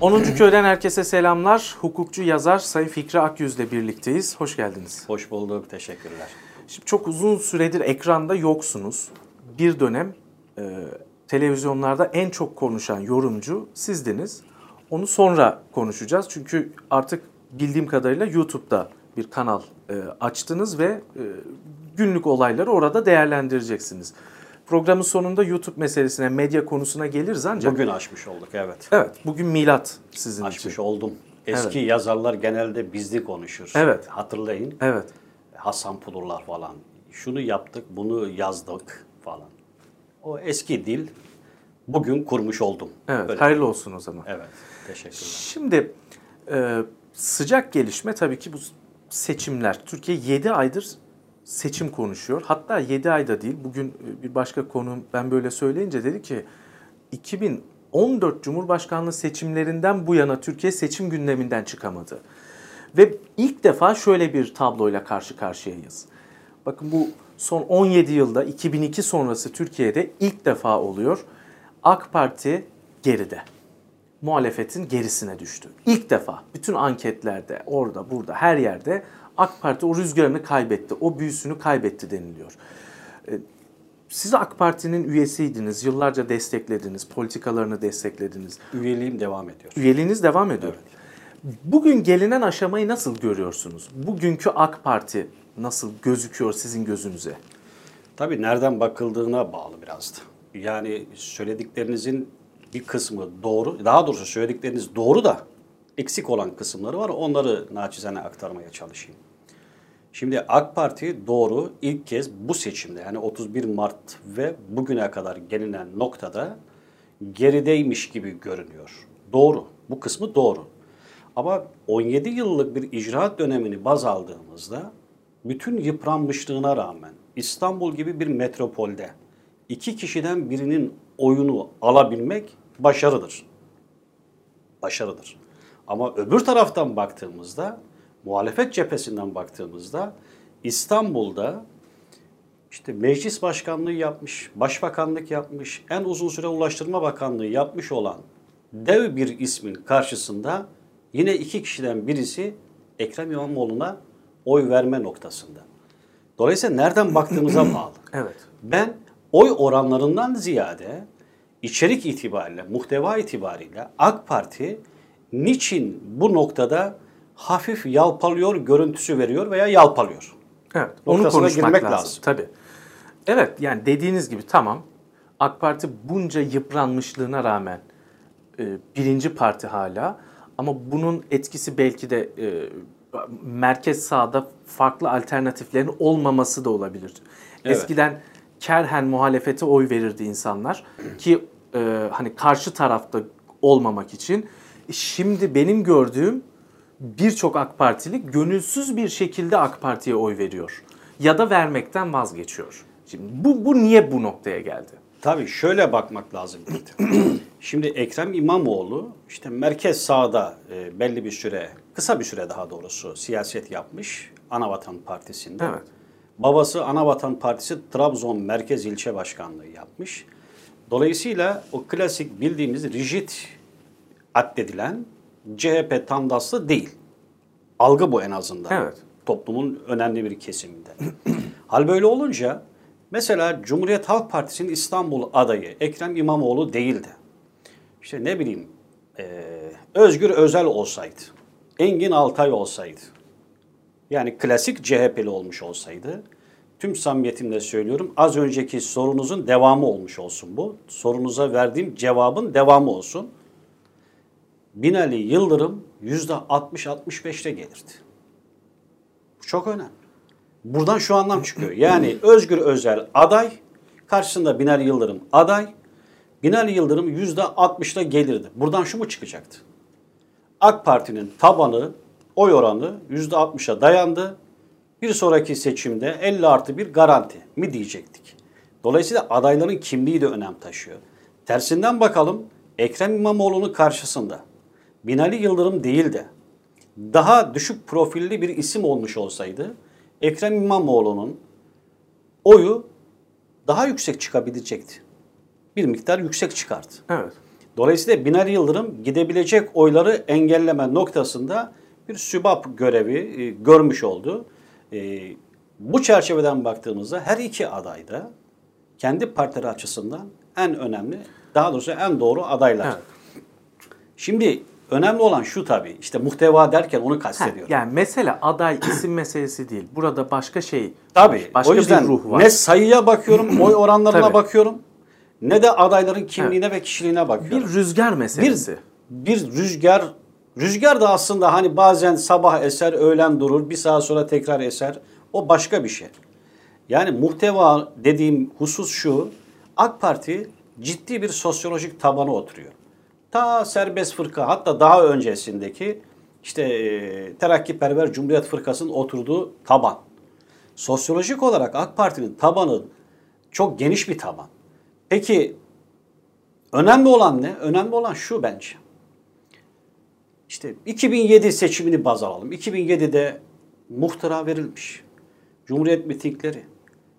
10. Köy'den herkese selamlar. Hukukçu yazar Sayın Fikri Akyüz'le birlikteyiz. Hoş geldiniz. Hoş bulduk, teşekkürler. Şimdi çok uzun süredir ekranda yoksunuz. Bir dönem e, televizyonlarda en çok konuşan yorumcu sizdiniz. Onu sonra konuşacağız. Çünkü artık bildiğim kadarıyla YouTube'da bir kanal e, açtınız ve e, günlük olayları orada değerlendireceksiniz. Programın sonunda YouTube meselesine, medya konusuna geliriz ancak... Bugün açmış olduk, evet. Evet, bugün milat sizin Açmış için. oldum. Eski Evet. yazarlar genelde bizli konuşur. Evet. Hatırlayın. Evet, Hasan Pulurlar falan. Şunu yaptık, bunu yazdık falan. O eski dil bugün kurmuş oldum. evet. Böyle. Hayırlı olsun o zaman. Evet, teşekkürler. Şimdi e, sıcak gelişme tabii ki bu seçimler. Türkiye 7 aydır seçim konuşuyor. Hatta 7 ayda değil. Bugün e, bir başka konu ben böyle söyleyince dedi ki 2014 Cumhurbaşkanlığı seçimlerinden bu yana Türkiye seçim gündeminden çıkamadı. Ve ilk defa şöyle bir tabloyla karşı karşıyayız. Bakın bu son 17 yılda 2002 sonrası Türkiye'de ilk defa oluyor. AK Parti geride muhalefetin gerisine düştü. İlk defa bütün anketlerde orada burada her yerde AK Parti o rüzgarını kaybetti, o büyüsünü kaybetti deniliyor. Ee, Siz AK Parti'nin üyesiydiniz, yıllarca desteklediniz, politikalarını desteklediniz. Üyeliğim devam ediyor. Üyeliğiniz devam ediyor. Bugün gelinen aşamayı nasıl görüyorsunuz? Bugünkü AK Parti nasıl gözüküyor sizin gözünüze? Tabii nereden bakıldığına bağlı biraz da. Yani söylediklerinizin bir kısmı doğru. Daha doğrusu söyledikleriniz doğru da eksik olan kısımları var. Onları naçizane aktarmaya çalışayım. Şimdi AK Parti doğru ilk kez bu seçimde yani 31 Mart ve bugüne kadar gelinen noktada gerideymiş gibi görünüyor. Doğru. Bu kısmı doğru. Ama 17 yıllık bir icraat dönemini baz aldığımızda bütün yıpranmışlığına rağmen İstanbul gibi bir metropolde iki kişiden birinin oyunu alabilmek başarıdır. Başarıdır. Ama öbür taraftan baktığımızda, muhalefet cephesinden baktığımızda İstanbul'da işte meclis başkanlığı yapmış, başbakanlık yapmış, en uzun süre ulaştırma bakanlığı yapmış olan dev bir ismin karşısında yine iki kişiden birisi Ekrem İmamoğlu'na oy verme noktasında. Dolayısıyla nereden baktığımıza bağlı. Evet. Ben oy oranlarından ziyade içerik itibariyle, muhteva itibariyle AK Parti niçin bu noktada hafif yalpalıyor görüntüsü veriyor veya yalpalıyor? Evet, onu konuşmak girmek lazım. lazım. Tabii. Evet, yani dediğiniz gibi tamam. AK Parti bunca yıpranmışlığına rağmen e, birinci parti hala. Ama bunun etkisi belki de e, merkez sağda farklı alternatiflerin olmaması da olabilir. Evet. Eskiden kerhen muhalefete oy verirdi insanlar ki e, hani karşı tarafta olmamak için. Şimdi benim gördüğüm birçok AK Partili gönülsüz bir şekilde AK Parti'ye oy veriyor. Ya da vermekten vazgeçiyor. Şimdi bu, bu niye bu noktaya geldi? Tabii şöyle bakmak lazım. Şimdi Ekrem İmamoğlu işte merkez sağda e, belli bir süre, kısa bir süre daha doğrusu siyaset yapmış Anavatan Partisi'nde. Evet. Babası Anavatan Partisi Trabzon Merkez İlçe Başkanlığı yapmış. Dolayısıyla o klasik bildiğimiz rigid addedilen CHP tandaslı değil. Algı bu en azından. Evet. Toplumun önemli bir kesiminde. Hal böyle olunca mesela Cumhuriyet Halk Partisi'nin İstanbul adayı Ekrem İmamoğlu değildi. İşte ne bileyim eee, Özgür Özel olsaydı, Engin Altay olsaydı, yani klasik CHP'li olmuş olsaydı, tüm samimiyetimle söylüyorum az önceki sorunuzun devamı olmuş olsun bu. Sorunuza verdiğim cevabın devamı olsun. Binali Yıldırım %60-65'te gelirdi. Bu çok önemli. Buradan şu anlam çıkıyor. Yani Özgür Özel aday, karşısında Binali Yıldırım aday. Binali Yıldırım %60'da gelirdi. Buradan şu mu çıkacaktı? AK Parti'nin tabanı, oy oranı %60'a dayandı. Bir sonraki seçimde 50 artı bir garanti mi diyecektik. Dolayısıyla adayların kimliği de önem taşıyor. Tersinden bakalım Ekrem İmamoğlu'nun karşısında Binali Yıldırım değil de daha düşük profilli bir isim olmuş olsaydı Ekrem İmamoğlu'nun oyu daha yüksek çıkabilecekti. Bir miktar yüksek çıkardı. Evet. Dolayısıyla Binali Yıldırım gidebilecek oyları engelleme noktasında bir sübap görevi e, görmüş oldu. E, bu çerçeveden baktığımızda her iki aday da kendi partileri açısından en önemli, daha doğrusu en doğru adaylar. Evet. Şimdi önemli olan şu tabii, işte muhteva derken onu Ha, kastediyorum. yani mesele aday isim meselesi değil. Burada başka şey Tabii. var. Başka o yüzden bir ruh var. ne sayıya bakıyorum, oy oranlarına bakıyorum, ne de adayların kimliğine ve kişiliğine bakıyorum. bir rüzgar meselesi. bir, bir rüzgar, rüzgar da aslında hani bazen sabah eser, öğlen durur, bir saat sonra tekrar eser. O başka bir şey. Yani muhteva dediğim husus şu, AK Parti ciddi bir sosyolojik tabana oturuyor. Ta serbest fırka hatta daha öncesindeki işte e, terakkiperver Cumhuriyet Fırkası'nın oturduğu taban. Sosyolojik olarak AK Parti'nin tabanı çok geniş bir taban. Peki önemli olan ne? Önemli olan şu bence. İşte 2007 seçimini baz alalım. 2007'de muhtıra verilmiş. Cumhuriyet mitingleri.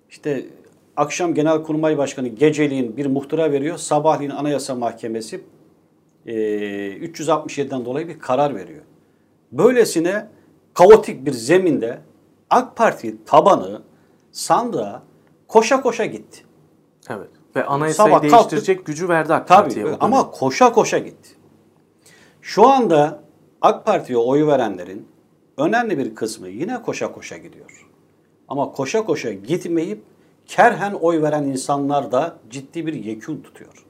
İşte akşam Genelkurmay Başkanı geceliğin bir muhtıra veriyor. Sabahleyin Anayasa Mahkemesi e, 367'den dolayı bir karar veriyor. Böylesine kaotik bir zeminde AK Parti tabanı sandığa koşa koşa gitti. Evet. Ve anayasayı Sabah değiştirecek gücü verdi AK Tabii Parti'ye. dönem. ama koşa koşa gitti. Şu anda AK Parti'ye oy verenlerin önemli bir kısmı yine koşa koşa gidiyor. Ama koşa koşa gitmeyip kerhen oy veren insanlar da ciddi bir yekün tutuyor.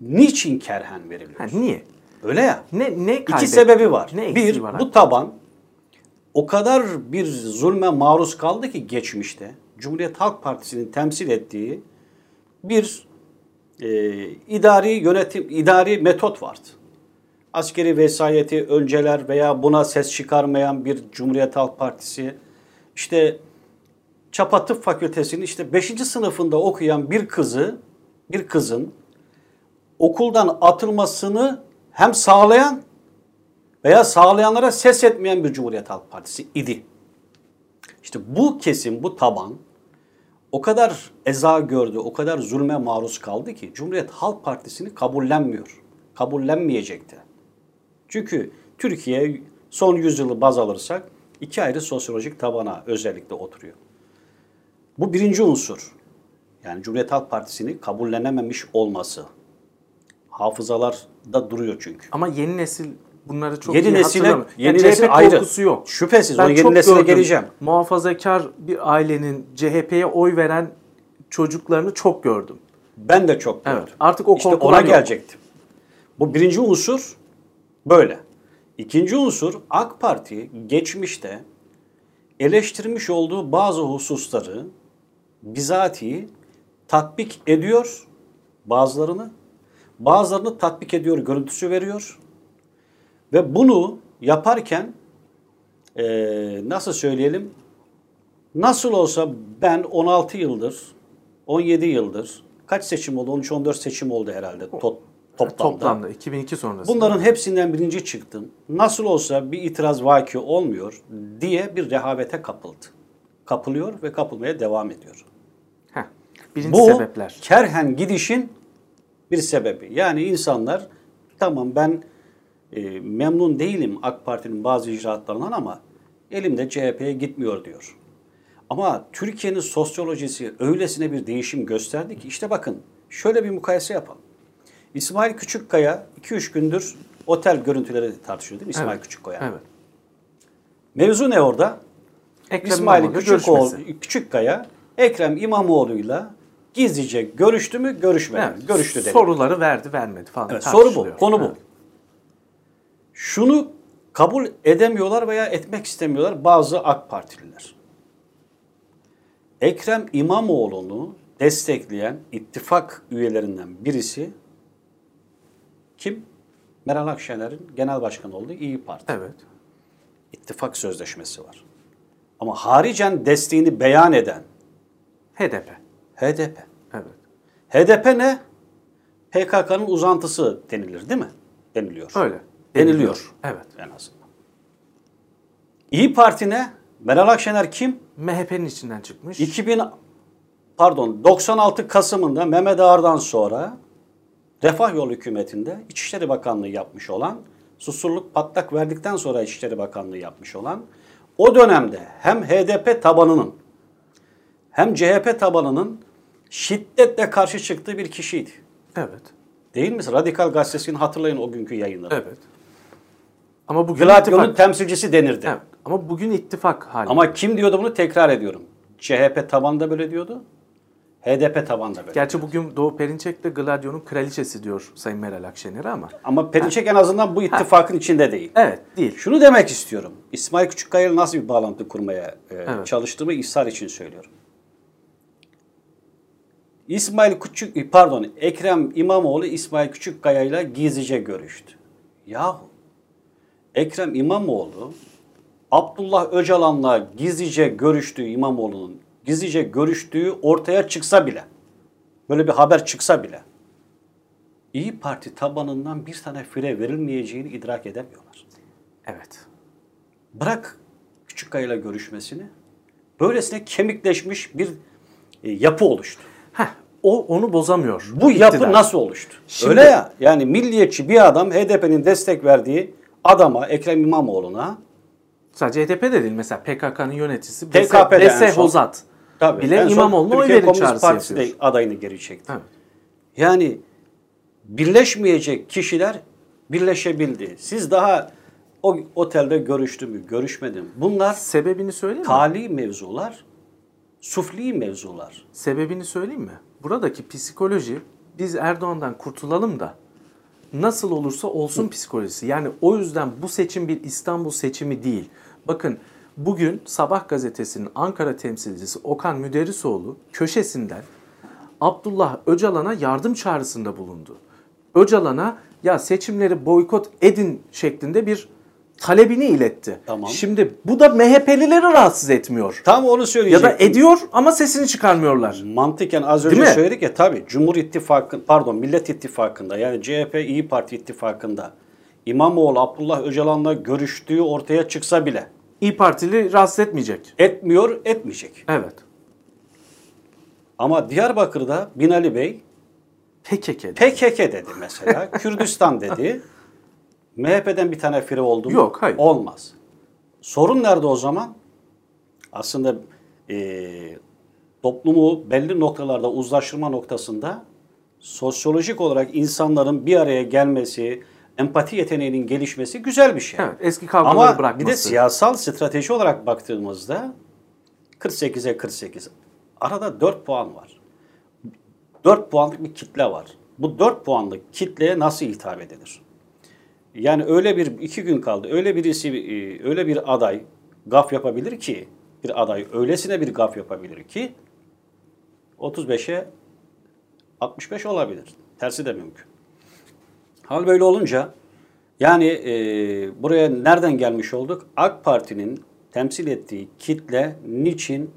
Niçin kerhen veriliyor? Ha, niye? Öyle ya. Ne ne İki kaybetti? sebebi var. Ne bir, var bu taban o kadar bir zulme maruz kaldı ki geçmişte Cumhuriyet Halk Partisi'nin temsil ettiği bir e, idari yönetim, idari metot vardı. Askeri vesayeti önceler veya buna ses çıkarmayan bir Cumhuriyet Halk Partisi, işte Çapa Tıp Fakültesi'nin işte 5. sınıfında okuyan bir kızı, bir kızın okuldan atılmasını hem sağlayan veya sağlayanlara ses etmeyen bir Cumhuriyet Halk Partisi idi. İşte bu kesim, bu taban o kadar eza gördü, o kadar zulme maruz kaldı ki Cumhuriyet Halk Partisi'ni kabullenmiyor. Kabullenmeyecekti. Çünkü Türkiye son yüzyılı baz alırsak iki ayrı sosyolojik tabana özellikle oturuyor. Bu birinci unsur. Yani Cumhuriyet Halk Partisi'ni kabullenememiş olması. Hafızalarda duruyor çünkü. Ama yeni nesil bunları çok Yeni iyi nesile, yeni Yani nesil CHP ayrı. korkusu yok. Şüphesiz Ben o yeni nesile gördüm. geleceğim. Muhafazakar bir ailenin CHP'ye oy veren çocuklarını çok gördüm. Ben de çok gördüm. Evet. Artık o İşte ona yok. gelecektim. Bu birinci unsur böyle. İkinci unsur AK Parti geçmişte eleştirmiş olduğu bazı hususları bizatihi tatbik ediyor bazılarını. Bazılarını tatbik ediyor, görüntüsü veriyor. Ve bunu yaparken eee, nasıl söyleyelim Nasıl olsa ben 16 yıldır, 17 yıldır kaç seçim oldu? 13-14 seçim oldu herhalde to- toplamda. Toplamda 2002 sonrası. Bunların hepsinden birinci çıktım. Nasıl olsa bir itiraz vaki olmuyor diye bir rehavete kapıldı. Kapılıyor ve kapılmaya devam ediyor. Heh. Birinci Bu sebepler. kerhen gidişin bir sebebi. Yani insanlar tamam ben e, memnun değilim AK Parti'nin bazı icraatlarından ama elimde CHP'ye gitmiyor diyor. Ama Türkiye'nin sosyolojisi öylesine bir değişim gösterdi ki işte bakın şöyle bir mukayese yapalım. İsmail Küçükkaya 2-3 gündür otel görüntüleri tartışıyor değil mi İsmail Evet. Küçükkaya? Evet. Mevzu ne orada? Ekrem İsmail İmamoğlu Küçükoğlu. Küçükkaya Ekrem İmamoğlu'yla gizlice görüştü mü görüşmedi mi? Evet. Görüştü dedi. Soruları verdi vermedi falan. Evet, soru bu. Konu bu. Evet. Şunu kabul edemiyorlar veya etmek istemiyorlar bazı AK Partililer. Ekrem İmamoğlu'nu destekleyen ittifak üyelerinden birisi kim? Meral Akşener'in genel başkanı olduğu İyi Parti. Evet. İttifak sözleşmesi var. Ama haricen desteğini beyan eden HDP. HDP. HDP ne? PKK'nın uzantısı denilir değil mi? Deniliyor. Öyle. Deniliyor. Evet. En azından. İyi Parti ne? Meral Akşener kim? MHP'nin içinden çıkmış. 2000 pardon 96 Kasım'ında Mehmet Ağar'dan sonra Refah Yolu hükümetinde İçişleri Bakanlığı yapmış olan, susurluk patlak verdikten sonra İçişleri Bakanlığı yapmış olan, o dönemde hem HDP tabanının hem CHP tabanının şiddetle karşı çıktığı bir kişiydi. Evet. Değil mi? Radikal Gazetesi'nin hatırlayın o günkü yayınları. Evet. Ama bugün Gladio'nun ittifak. temsilcisi denirdi. Evet. Ama bugün ittifak hali. Ama kim diyordu bunu tekrar ediyorum. CHP tabanında böyle diyordu. HDP tabanında böyle. Gerçi bugün Doğu Perinçek de Gladio'nun kraliçesi diyor Sayın Meral Akşener'e ama. Ama Perinçek en azından bu ittifakın içinde değil. Evet değil. Şunu demek istiyorum. İsmail Küçükkaya nasıl bir bağlantı kurmaya e, Evet. çalıştığımı İhsar için söylüyorum. İsmail Küçük pardon Ekrem İmamoğlu İsmail Küçükkaya ile gizlice görüştü. Yahu Ekrem İmamoğlu Abdullah Öcalan'la gizlice görüştüğü İmamoğlu'nun gizlice görüştüğü ortaya çıksa bile böyle bir haber çıksa bile İyi Parti tabanından bir tane fire verilmeyeceğini idrak edemiyorlar. Evet. Bırak Küçükkaya ile görüşmesini. Böylesine kemikleşmiş bir e, yapı oluştu. Heh, o onu bozamıyor. Bu yapı İktidar. nasıl oluştu? Şimdi- Öyle ya. Yani milliyetçi bir adam HDP'nin destek verdiği adama Ekrem İmamoğlu'na Sadece HDP de değil mesela PKK'nın yöneticisi TKP'de en Bese. Hozat. tabii Bile İmamoğlu'na oy verin çağrısı Partisi de adayını geri çekti. Evet. Yani birleşmeyecek kişiler birleşebildi. Siz daha o otelde görüştü mü, görüşmedi mi? Bunlar Sebebini söyleyeyim mi? tali mevzular, sufli mevzular. Sebebini söyleyeyim mi? Buradaki psikoloji biz Erdoğan'dan kurtulalım da nasıl olursa olsun psikolojisi. Yani o yüzden bu seçim bir İstanbul seçimi değil. Bakın bugün Sabah gazetesinin Ankara temsilcisi Okan Müderrisoğlu köşesinden Abdullah Öcalan'a yardım çağrısında bulundu. Öcalan'a ya seçimleri boykot edin şeklinde bir talebini iletti. Tamam. Şimdi bu da MHP'lileri rahatsız etmiyor. Tam onu Ya söyleyecektim. da ediyor ama sesini çıkarmıyorlar. Mantıken az önce Değil mi? söyledik ya tabii Cumhur İttifakı pardon Millet İttifakı'nda yani CHP İyi Parti İttifakı'nda İmamoğlu Abdullah Öcalan'la görüştüğü ortaya çıksa bile İyi Partili rahatsız etmeyecek. etmiyor, etmeyecek. Evet. Ama Diyarbakır'da Binali Bey PKK. PKK dedi mesela, Kürdistan dedi. MHP'den bir tane fire oldu mu? Yok, hayır. Olmaz. Sorun nerede o zaman? Aslında eee, toplumu belli noktalarda uzlaştırma noktasında sosyolojik olarak insanların bir araya gelmesi, empati yeteneğinin gelişmesi güzel bir şey. Evet, eski kavgaları Ama bırakması. bir de siyasal strateji olarak baktığımızda 48'e 48. Arada 4 puan var. 4 puanlık bir kitle var. Bu 4 puanlık kitleye nasıl hitap edilir? Yani öyle bir iki gün kaldı. Öyle birisi e, öyle bir aday gaf yapabilir ki bir aday öylesine bir gaf yapabilir ki 35'e 65 olabilir. Tersi de mümkün. Hal böyle olunca yani e, buraya nereden gelmiş olduk? AK Parti'nin temsil ettiği kitle niçin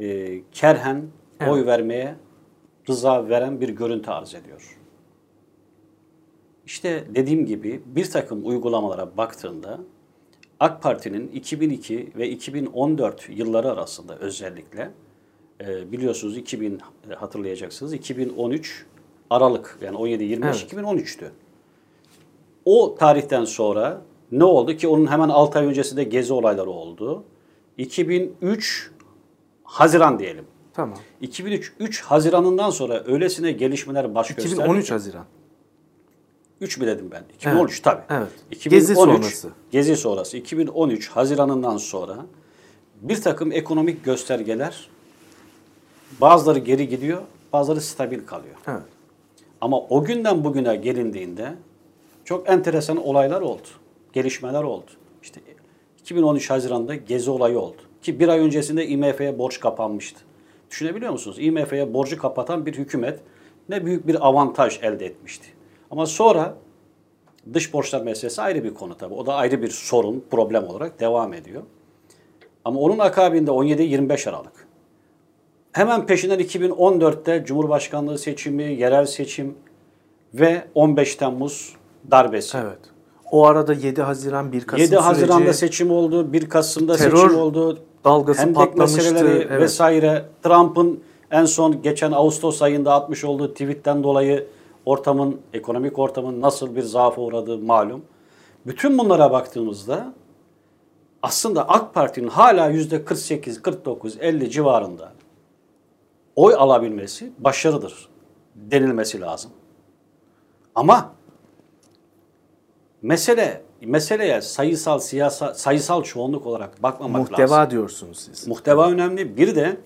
e, kerhen oy vermeye rıza veren bir görüntü arz ediyor. İşte dediğim gibi bir takım uygulamalara baktığında AK Parti'nin 2002 ve 2014 yılları arasında özellikle e, biliyorsunuz 2000 hatırlayacaksınız 2013 Aralık yani 17-25 Evet. 2013'tü. O tarihten sonra ne oldu ki onun hemen 6 ay öncesinde gezi olayları oldu. 2003 Haziran diyelim. Tamam. 2003 3 Haziran'ından sonra öylesine gelişmeler baş gösterdi. 2013 ki- Haziran. 3 mi dedim ben? 2013 Evet, tabii. evet. 2013, Gezi sonrası. Gezi sonrası. 2013 Haziran'ından sonra bir takım ekonomik göstergeler bazıları geri gidiyor, bazıları stabil kalıyor. Evet. Ama o günden bugüne gelindiğinde çok enteresan olaylar oldu. Gelişmeler oldu. İşte 2013 Haziran'da gezi olayı oldu. Ki bir ay öncesinde IMF'ye borç kapanmıştı. Düşünebiliyor musunuz? IMF'ye borcu kapatan bir hükümet ne büyük bir avantaj elde etmişti. Ama sonra dış borçlar meselesi ayrı bir konu tabii. O da ayrı bir sorun, problem olarak devam ediyor. Ama onun akabinde 17-25 Aralık. Hemen peşinden 2014'te Cumhurbaşkanlığı seçimi, yerel seçim ve 15 Temmuz darbesi. Evet. O arada 7 Haziran 1 Kasım 7 Haziran'da süreci, seçim oldu, 1 Kasım'da Terör seçim oldu. dalgası Hendek patlamıştı, meseleleri evet. vesaire. Trump'ın en son geçen Ağustos ayında atmış olduğu tweetten dolayı ortamın, ekonomik ortamın nasıl bir zaafa uğradığı malum. Bütün bunlara baktığımızda aslında AK Parti'nin hala yüzde 48, 49, 50 civarında oy alabilmesi başarıdır denilmesi lazım. Ama mesele meseleye sayısal siyasal sayısal çoğunluk olarak bakmamak Muhteva lazım. diyorsunuz siz. Muhteva önemli. Bir de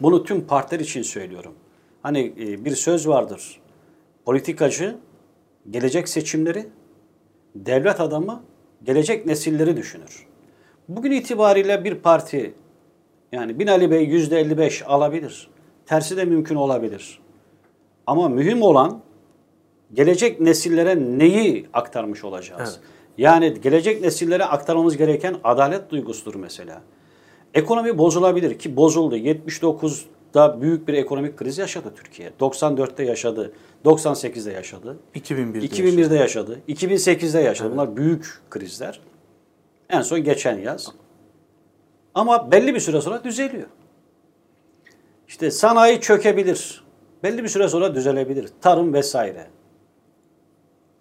bunu tüm partiler için söylüyorum. Hani e, bir söz vardır. Politikacı gelecek seçimleri, devlet adamı gelecek nesilleri düşünür. Bugün itibariyle bir parti yani Binali Bey yüzde 55 alabilir. Tersi de mümkün olabilir. Ama mühim olan gelecek nesillere neyi aktarmış olacağız? Evet. Yani gelecek nesillere aktarmamız gereken adalet duygusudur mesela. Ekonomi bozulabilir ki bozuldu. 79'da büyük bir ekonomik kriz yaşadı Türkiye. 94'te yaşadı. 98'de yaşadı. 2001'de 2001'de yaşadı. 2008'de yaşadı. Bunlar büyük krizler. En son geçen yaz. Ama belli bir süre sonra düzeliyor. İşte sanayi çökebilir. Belli bir süre sonra düzelebilir. Tarım vesaire.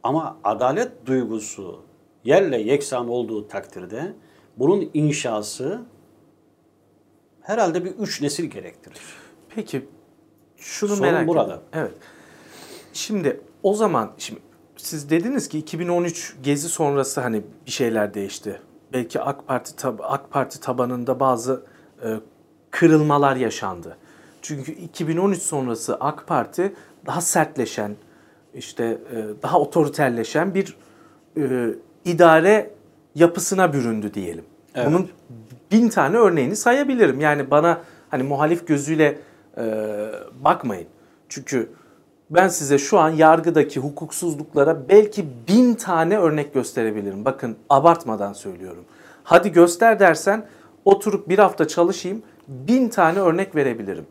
Ama adalet duygusu yerle yeksan olduğu takdirde bunun inşası herhalde bir üç nesil gerektirir. Peki şunu Sorun merak burada. ediyorum. Evet. Şimdi o zaman şimdi siz dediniz ki 2013 gezi sonrası hani bir şeyler değişti. Belki AK Parti tab- AK Parti tabanında bazı e, kırılmalar yaşandı. Çünkü 2013 sonrası AK Parti daha sertleşen, işte e, daha otoriterleşen bir e, idare yapısına büründü diyelim. Evet. Bunun bin tane örneğini sayabilirim. Yani bana hani muhalif gözüyle e, bakmayın. Çünkü ben size şu an yargıdaki hukuksuzluklara belki bin tane örnek gösterebilirim. Bakın abartmadan söylüyorum. Hadi göster dersen oturup bir hafta çalışayım bin tane örnek verebilirim.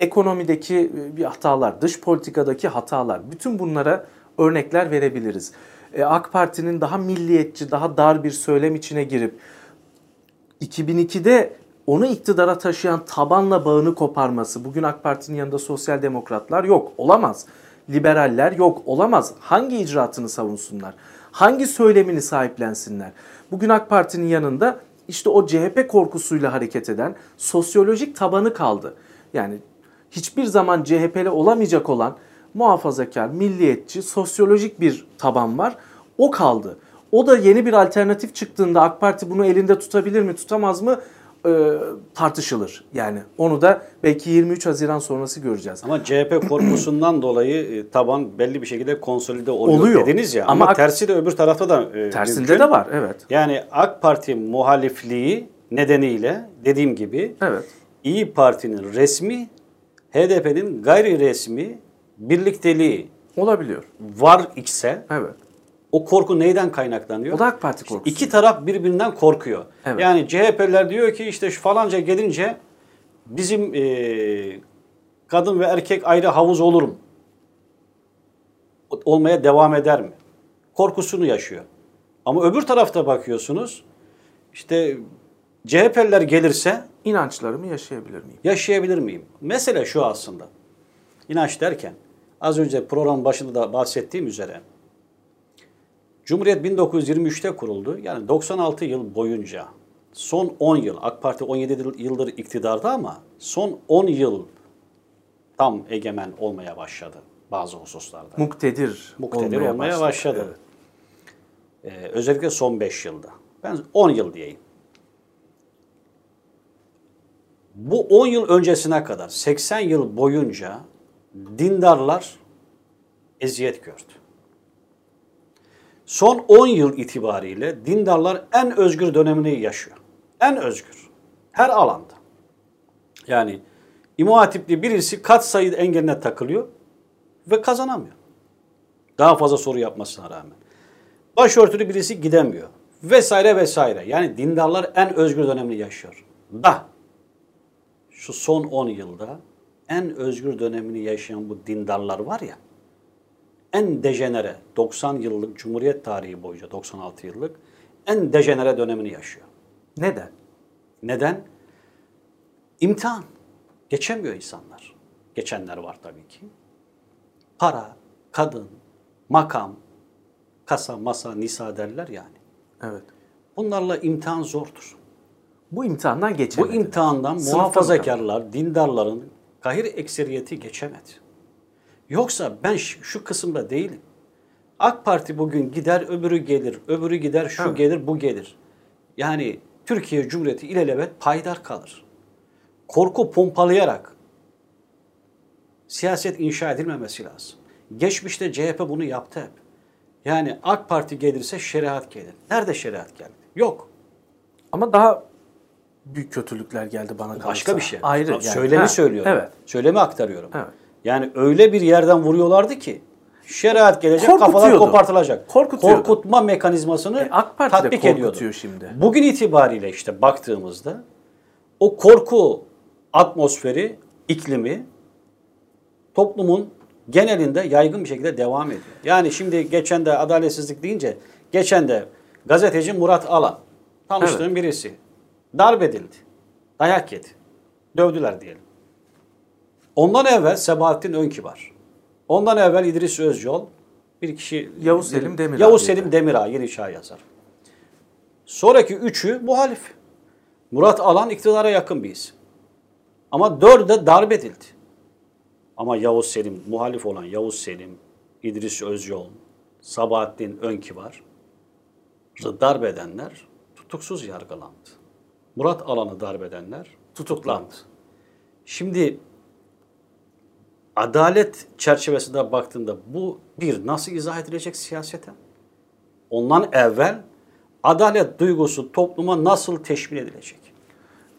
Ekonomideki e, bir hatalar, dış politikadaki hatalar bütün bunlara örnekler verebiliriz. E, AK Parti'nin daha milliyetçi, daha dar bir söylem içine girip 2002'de onu iktidara taşıyan tabanla bağını koparması. Bugün AK Parti'nin yanında sosyal demokratlar yok. Olamaz. Liberaller yok. Olamaz. Hangi icraatını savunsunlar? Hangi söylemini sahiplensinler? Bugün AK Parti'nin yanında işte o CHP korkusuyla hareket eden sosyolojik tabanı kaldı. Yani hiçbir zaman CHP'li olamayacak olan muhafazakar, milliyetçi, sosyolojik bir taban var. O kaldı. O da yeni bir alternatif çıktığında AK Parti bunu elinde tutabilir mi, tutamaz mı e, tartışılır. Yani onu da belki 23 Haziran sonrası göreceğiz. Ama CHP korkusundan dolayı e, taban belli bir şekilde konsolide oluyor, Oluyor. dediniz ya. Ama Ama, tersi de öbür tarafta da e, Tersinde mümkün. de var, evet. Yani AK Parti muhalifliği nedeniyle dediğim gibi Evet. İyi Parti'nin resmi, HDP'nin gayri resmi birlikteliği Olabiliyor. var ise Evet. O korku neyden kaynaklanıyor? O da AK Parti korkusu. İki taraf birbirinden korkuyor. Evet. Yani CHP'ler diyor ki işte şu falanca gelince bizim e, kadın ve erkek ayrı havuz olur mu? Olmaya devam eder mi? Korkusunu yaşıyor. Ama öbür tarafta bakıyorsunuz işte CHP'liler gelirse İnançlarımı yaşayabilir miyim? yaşayabilir miyim? Mesele şu aslında. İnanç derken az önce program başında da bahsettiğim üzere Cumhuriyet 1923'te kuruldu. Yani 96 yıl boyunca son 10 yıl AK Parti 17 yıl- yıldır iktidarda ama son 10 yıl tam egemen olmaya başladı bazı hususlarda. Muktedir, Muktedir olmaya, başladı. başladı. Evet. Ee, özellikle son 5 yılda. Ben 10 yıl diyeyim. Bu 10 yıl öncesine kadar 80 yıl boyunca dindarlar eziyet gördü. Son 10 yıl itibariyle dindarlar en özgür dönemini yaşıyor. En özgür. Her alanda. Yani İmam Hatipli birisi kat sayı engeline takılıyor ve kazanamıyor. Daha fazla soru yapmasına rağmen. Başörtülü birisi gidemiyor. Vesaire vesaire. Yani dindarlar en özgür dönemini yaşıyor. Da şu son 10 yılda en özgür dönemini yaşayan bu dindarlar var ya en dejenere 90 yıllık Cumhuriyet tarihi boyunca 96 yıllık en dejenere dönemini yaşıyor. Neden? Neden? İmtihan. Geçemiyor insanlar. Geçenler var tabii ki. Para, kadın, makam, kasa, masa, nisa derler yani. Evet. Bunlarla imtihan zordur. Bu imtihandan Bu geçemedi. imtihandan Sınıfta muhafazakarlar, dindarların kahir ekseriyeti geçemedi. Yoksa ben şu, kısımda değilim. AK Parti bugün gider, öbürü gelir, öbürü gider, şu Evet. gelir, bu gelir. Yani Türkiye Cumhuriyeti ilelebet paydar kalır. Korku pompalayarak siyaset inşa edilmemesi lazım. Geçmişte CHP bunu yaptı hep. Yani AK Parti gelirse şeriat gelir. Nerede şeriat geldi? Yok. Ama daha büyük kötülükler geldi bana kalırsa. Başka bir şey. Ayrı. Yani. Söylemi Ha, söylüyorum. Evet. Söylemi aktarıyorum. Evet. Yani öyle bir yerden vuruyorlardı ki şeriat gelecek, kafalar kopartılacak. Korkutuyordu. Korkutma mekanizmasını E, AK Parti tatbik ediyordu. şimdi. Bugün itibariyle işte baktığımızda o korku atmosferi, iklimi toplumun genelinde yaygın bir şekilde devam ediyor. Yani şimdi geçen de adaletsizlik deyince geçen de gazeteci Murat Alan tanıştığım birisi darp edildi. Dayak yedi. Dövdüler diyelim. Ondan evvel Sebahattin Önkibar. Ondan evvel İdris Özyol. Bir kişi Yavuz Selim Demirağ Yavuz. Selim Demirağ yeni çağ yazar. Sonraki üçü muhalif. Murat Alan iktidara yakın bir isim. Ama dördü de darp edildi. Ama Yavuz Selim, muhalif olan Yavuz Selim, İdris Özyol, Sabahattin Önkibar darp edenler tutuksuz yargılandı. Murat Alan'ı darp edenler tutuklandı. Şimdi adalet çerçevesinde baktığında bu bir nasıl izah edilecek siyasete? Ondan evvel adalet duygusu topluma nasıl teşmil edilecek?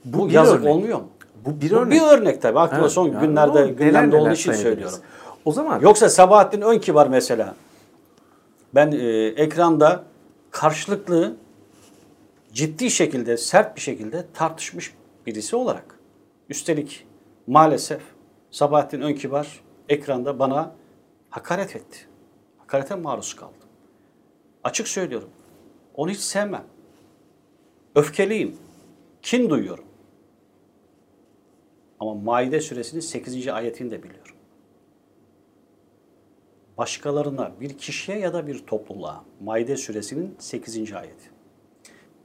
Bu, bir yazık örnek. olmuyor mu? Bu bir Bu örnek. bir örnek tabii. Aklıma Evet, son yani günlerde. Neler gündemde neler olduğu için söylüyorum. O zaman Yoksa Sabahattin Önkibar mesela ben e, ekranda karşılıklı ciddi şekilde, sert bir şekilde tartışmış birisi olarak. Üstelik maalesef Sabahattin Önkibar ekranda bana hakaret etti. Hakarete maruz kaldım. Açık söylüyorum. Onu hiç sevmem. Öfkeliyim. Kin duyuyorum. Ama Maide suresinin 8. ayetini de biliyorum başkalarına, bir kişiye ya da bir topluluğa, Maide suresinin 8. ayeti.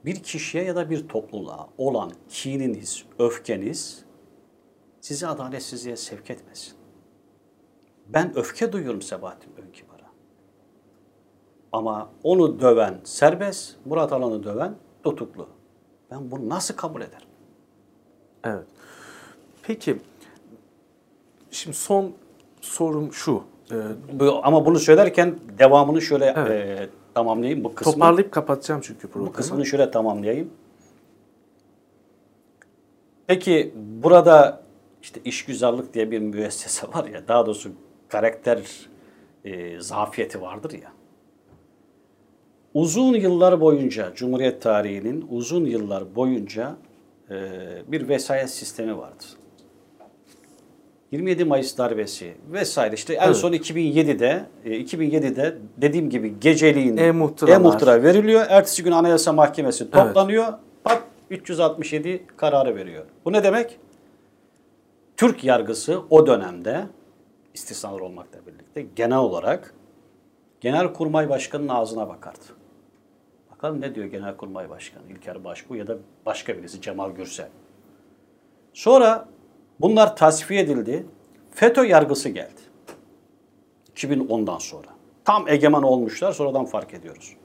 Bir kişiye ya da bir topluluğa olan kininiz, öfkeniz sizi adaletsizliğe sevk etmesin. Ben öfke duyuyorum Sebahattin Önkibar'a. Ama onu döven serbest, Murat Alan'ı döven tutuklu. Ben bunu nasıl kabul ederim? Evet. Peki şimdi son sorum şu. Ee, Bu- Ama bunu söylerken devamını şöyle e, tamamlayayım. Bu kısmı, toparlayıp kapatacağım çünkü Bu programı. kısmını şöyle tamamlayayım. Peki burada işte işgüzarlık diye bir müessese var ya, daha doğrusu karakter e, zafiyeti vardır ya. Uzun yıllar boyunca, Cumhuriyet tarihinin uzun yıllar boyunca e, bir vesayet sistemi vardı. 27 Mayıs darbesi vesaire işte en Evet. son 2007'de e, 2007'de dediğim gibi geceliğin e-muhtıra veriliyor. Ertesi gün Anayasa Mahkemesi toplanıyor. Pat 367 kararı veriyor. Bu ne demek? Türk yargısı o dönemde istisnalar olmakla birlikte genel olarak Genelkurmay Başkanı'nın ağzına bakardı. Bakalım ne diyor Genelkurmay Başkanı İlker Başbuğ ya da başka birisi Cemal Gürsel. Sonra bunlar tasfiye edildi. FETÖ yargısı geldi. 2010'dan sonra. Tam egemen olmuşlar sonradan fark ediyoruz.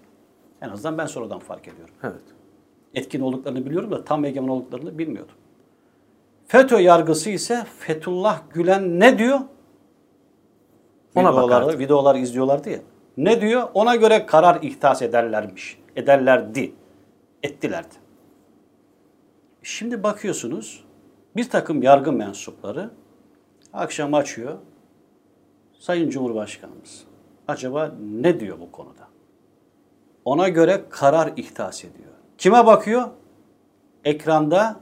En azından ben sonradan fark ediyorum. Evet. Etkin olduklarını biliyorum da tam egemen olduklarını bilmiyordum. FETÖ yargısı ise Fethullah Gülen ne diyor? Ona Videoları, videolar izliyorlardı ya. Ne diyor? Ona göre karar ihtas ederlermiş. Ederlerdi. Ettilerdi. Şimdi bakıyorsunuz bir takım yargı mensupları akşam açıyor. Sayın Cumhurbaşkanımız acaba ne diyor bu konuda? Ona göre karar ihtas ediyor. Kime bakıyor? Ekranda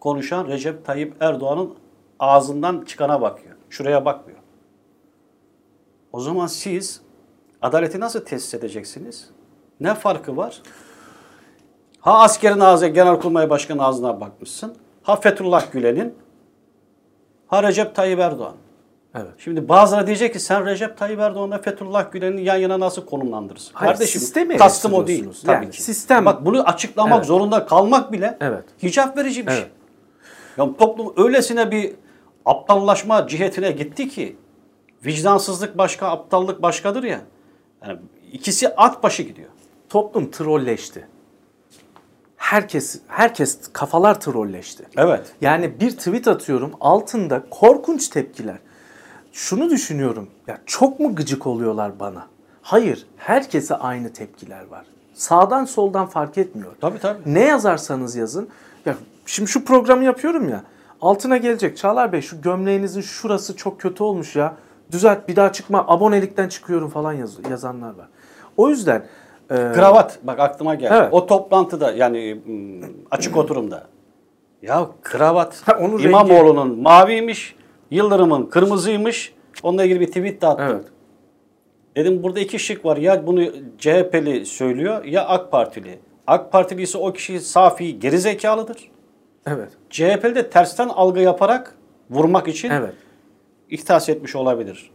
konuşan Recep Tayyip Erdoğan'ın ağzından çıkana bakıyor. Şuraya bakmıyor. O zaman siz adaleti nasıl tesis edeceksiniz? Ne farkı var? Ha askerin ağzı, Genelkurmay Başkanı ağzına bakmışsın. Ha Fethullah Gülen'in, ha Recep Tayyip Erdoğan. Evet. Şimdi bazıları diyecek ki sen Recep Tayyip Erdoğan'la Fethullah Gülen'i yan yana nasıl konumlandırırsın? Hayır, Kardeşim sistemi kastım o değil. Tabii Yani ki. sistem- Bak bunu açıklamak Evet. zorunda kalmak bile Evet. hicap verici bir şey. Evet. Ya toplum öylesine bir aptallaşma cihetine gitti ki vicdansızlık başka, aptallık başkadır ya. Yani ikisi at başı gidiyor. Toplum trolleşti. Herkes herkes kafalar trolleşti. Evet. Yani bir tweet atıyorum altında korkunç tepkiler. Şunu düşünüyorum. Ya çok mu gıcık oluyorlar bana? Hayır, herkese aynı tepkiler var. Sağdan soldan fark etmiyor. Tabii tabii. Ne yazarsanız yazın. Ya şimdi şu programı yapıyorum ya. Altına gelecek Çağlar Bey şu gömleğinizin şurası çok kötü olmuş ya. Düzelt bir daha çıkma abonelikten çıkıyorum falan yaz, yazanlar var. O yüzden e, Kravat bak aklıma geldi. Evet. O toplantıda yani açık oturumda. Ya kravat Ha, onun İmamoğlu'nun maviymiş, Yıldırım'ın kırmızıymış. Onunla ilgili bir tweet de attım. Evet. Dedim burada iki şık var. Ya bunu CHP'li söylüyor ya AK Partili. AK Partili ise o kişi safi gerizekalıdır. Evet. CHP'li de tersten algı yaparak vurmak için Evet. ihtas etmiş olabilir.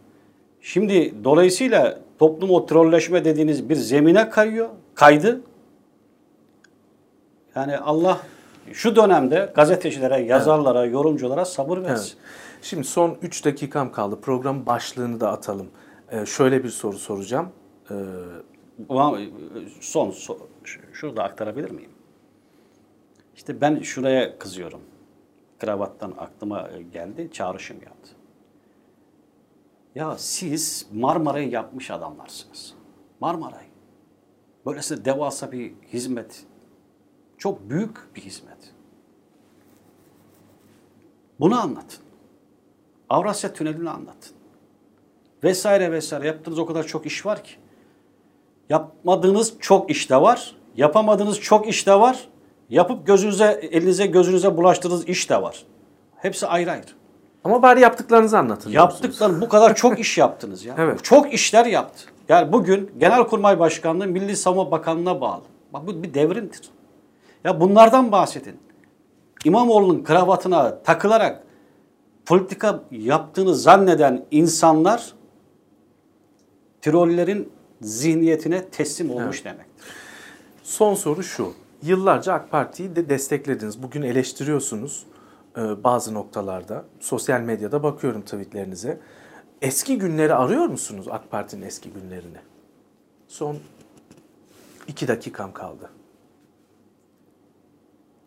Şimdi dolayısıyla toplum o trolleşme dediğiniz bir zemine kayıyor, kaydı. Yani Allah şu dönemde gazetecilere, yazarlara, yorumculara sabır versin. Evet. Şimdi son 3 dakikam kaldı. Program başlığını da atalım. Ee, şöyle bir soru soracağım. Ee, Ulan, Son, so- ş- şunu da aktarabilir miyim? İşte ben şuraya kızıyorum. Kravattan aklıma geldi, çağrışım yaptı. Ya siz Marmara'yı yapmış adamlarsınız. Marmara'yı. Böylesine devasa bir hizmet. Çok büyük bir hizmet. Bunu anlatın. Avrasya Tüneli'ni anlatın. Vesaire vesaire. Yaptığınız o kadar çok iş var ki. Yapmadığınız çok işte var. Yapamadığınız çok işte var. Yapıp gözünüze, elinize gözünüze bulaştırdığınız iş de var. Hepsi ayrı ayrı. ama bari yaptıklarınızı anlatın. diyorsunuz. Yaptıkları bu kadar çok iş yaptınız ya. Evet. Çok işler yaptı. Yani bugün Genelkurmay Başkanlığı Milli Savunma Bakanlığı'na bağlı. Bak bu bir devrimdir. Ya bunlardan bahsedin. İmamoğlu'nun kravatına takılarak politika yaptığını zanneden insanlar trollerin zihniyetine teslim olmuş demektir. Son soru şu. Yıllarca AK Parti'yi de desteklediniz. Bugün eleştiriyorsunuz e, bazı noktalarda. Sosyal medyada bakıyorum tweetlerinize. Eski günleri arıyor musunuz AK Parti'nin eski günlerini? Son iki dakikam kaldı.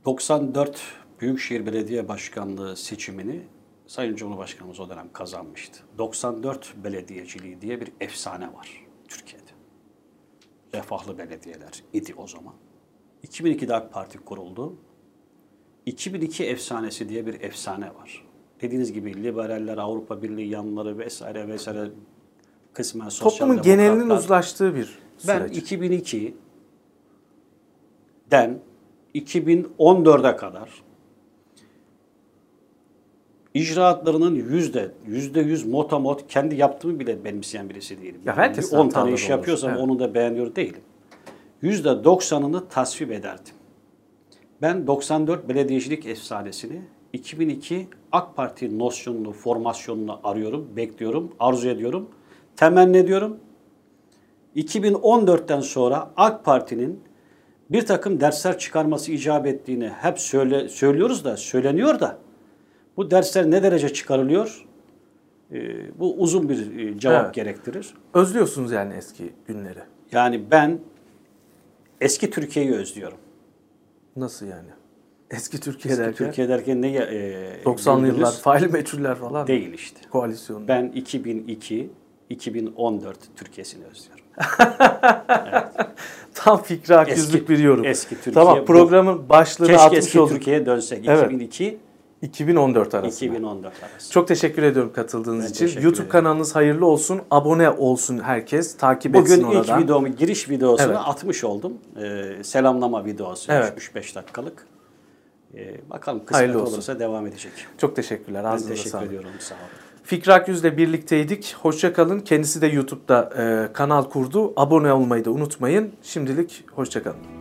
94 Büyükşehir Belediye Başkanlığı seçimini Sayın Cumhurbaşkanımız o dönem kazanmıştı. 94 belediyeciliği diye bir efsane var Türkiye'de. Refahlı belediyeler idi o zaman. 2002'de AK Parti kuruldu. 2002 efsanesi diye bir efsane var. Dediğiniz gibi liberaller, Avrupa Birliği yanları vesaire vesaire kısmen sosyal Toplumun genelinin uzlaştığı bir Ben süreç. 2002'den 2014'e kadar icraatlarının yüzde, yüzde yüz motamot kendi yaptığımı bile benimseyen birisi değilim. Ya herkesin 10 tane iş yapıyorsam evet. onu da beğeniyor değilim. Yüzde 90'ını tasvip ederdim. Ben 94 belediyecilik efsanesini 2002 AK Parti nosyonunu, formasyonunu arıyorum, bekliyorum, arzu ediyorum, temenni ediyorum. 2014'ten sonra AK Parti'nin bir takım dersler çıkarması icap ettiğini hep söyle, söylüyoruz da, söyleniyor da bu dersler ne derece çıkarılıyor? Ee, bu uzun bir e, cevap Evet. gerektirir. Özlüyorsunuz yani eski günleri. Yani ben eski Türkiye'yi özlüyorum. Nasıl yani? Eski Türkiye Eski derken Türkiye derken ne? E, 90'lı bildiniz? yıllar faili meçhuller falan? Değil işte. Koalisyon. Ben 2002, 2014 Türkiye'sini özlüyorum. Tam Fikri Eski- bir yorum. eski Türkiye Tamam bu. programın başlığını Keşke atmış eski olduk. Türkiye'ye dönsek. Evet. 2002, 2014 arasında. 2014 arası. Çok teşekkür ediyorum katıldığınız Ben için. YouTube ederim. kanalınız hayırlı olsun. Abone olsun herkes. Takip etsin Bugün ilk oradan. videomu, giriş videosunu Evet. atmış oldum. Ee, selamlama videosu. Evet. 3-5 dakikalık. Ee, bakalım Hayırlı kısmet olsun. olursa devam edecek. Çok teşekkürler. Ben Ağzınıza teşekkür sağlık. ediyorum. Sağ olun. Fikri Akyüz'le birlikteydik. Hoşça kalın. Kendisi de YouTube'da e, kanal kurdu. Abone olmayı da unutmayın. Şimdilik hoşça kalın.